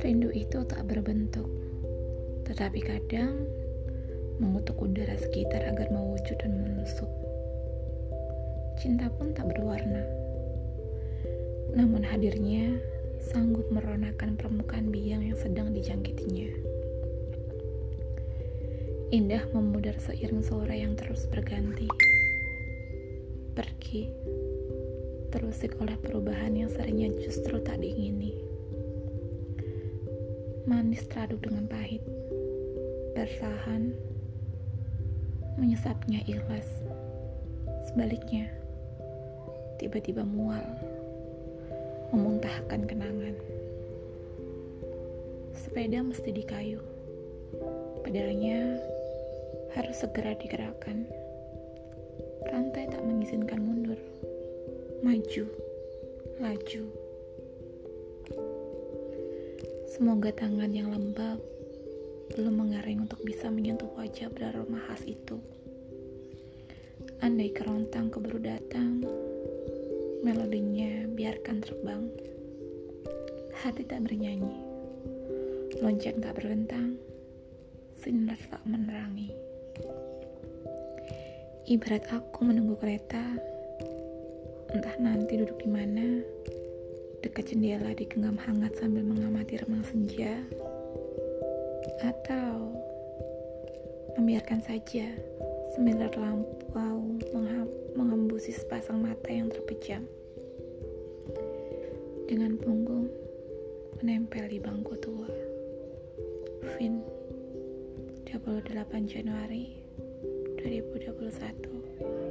Rindu itu tak berbentuk, tetapi kadang mengutuk udara sekitar agar mewujud dan menusuk. Cinta pun tak berwarna, namun hadirnya sanggup meronakan permukaan biang yang sedang dijangkitinya. Indah memudar seiring sore yang terus berganti. Pergi, terusik oleh perubahan yang seringnya justru tak diingini manis teraduk dengan pahit. Bersahan, menyesapnya ikhlas. Sebaliknya, tiba-tiba mual, memuntahkan kenangan. Sepeda mesti di kayu, pedalnya harus segera digerakkan. Rantai tak mengizinkan mundur, maju, laju. Semoga tangan yang lembab belum mengering untuk bisa menyentuh wajah beraroma khas itu. Andai kerontang keburu datang, melodinya biarkan terbang. Hati tak bernyanyi, lonceng tak berlentang, sinar tak menerangi. Ibarat aku menunggu kereta, entah nanti duduk di mana, dekat jendela digenggam hangat sambil mengamati remang senja, atau membiarkan saja semilir lampu mengembusi sepasang mata yang terpejam dengan punggung menempel di bangku tua. Vin 28 Januari 2021